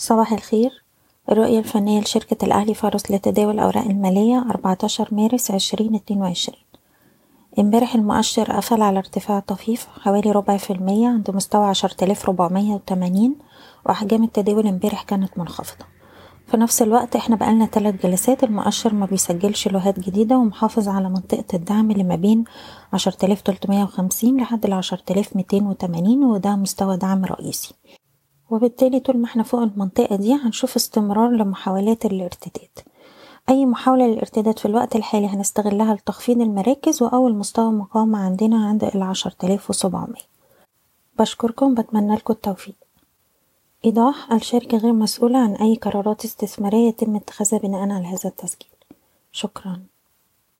صباح الخير. الرؤية الفنية لشركة الأهلي فارس لتداول الأوراق المالية 14 مارس 2022 امبارح المؤشر قفل على ارتفاع طفيف حوالي ربع في المية عند مستوى عشرة آلاف ربعمية وتمانين وأحجام التداول امبارح كانت منخفضة. في نفس الوقت إحنا بقالنا تلات جلسات المؤشر ما بيسجلش لوهات جديدة ومحافظ على منطقة الدعم اللي ما بين عشرة آلاف تلتمية وخمسين لحد العشرة آلاف ميتين وتمانين وده مستوى دعم رئيسي. وبالتالي طول ما إحنا فوق المنطقة دي هنشوف استمرار لمحاولات الارتداد. أي محاولة للارتداد في الوقت الحالي هنستغلها لتخفيض المراكز وأول مستوى مقاومة عندنا عند العشرة آلاف وسبعمية. بشكركم بتمنى لكم التوفيق. إيضاح الشركة غير مسؤولة عن أي قرارات استثمارية يتم اتخاذها بناء على هذا التسجيل. شكرا.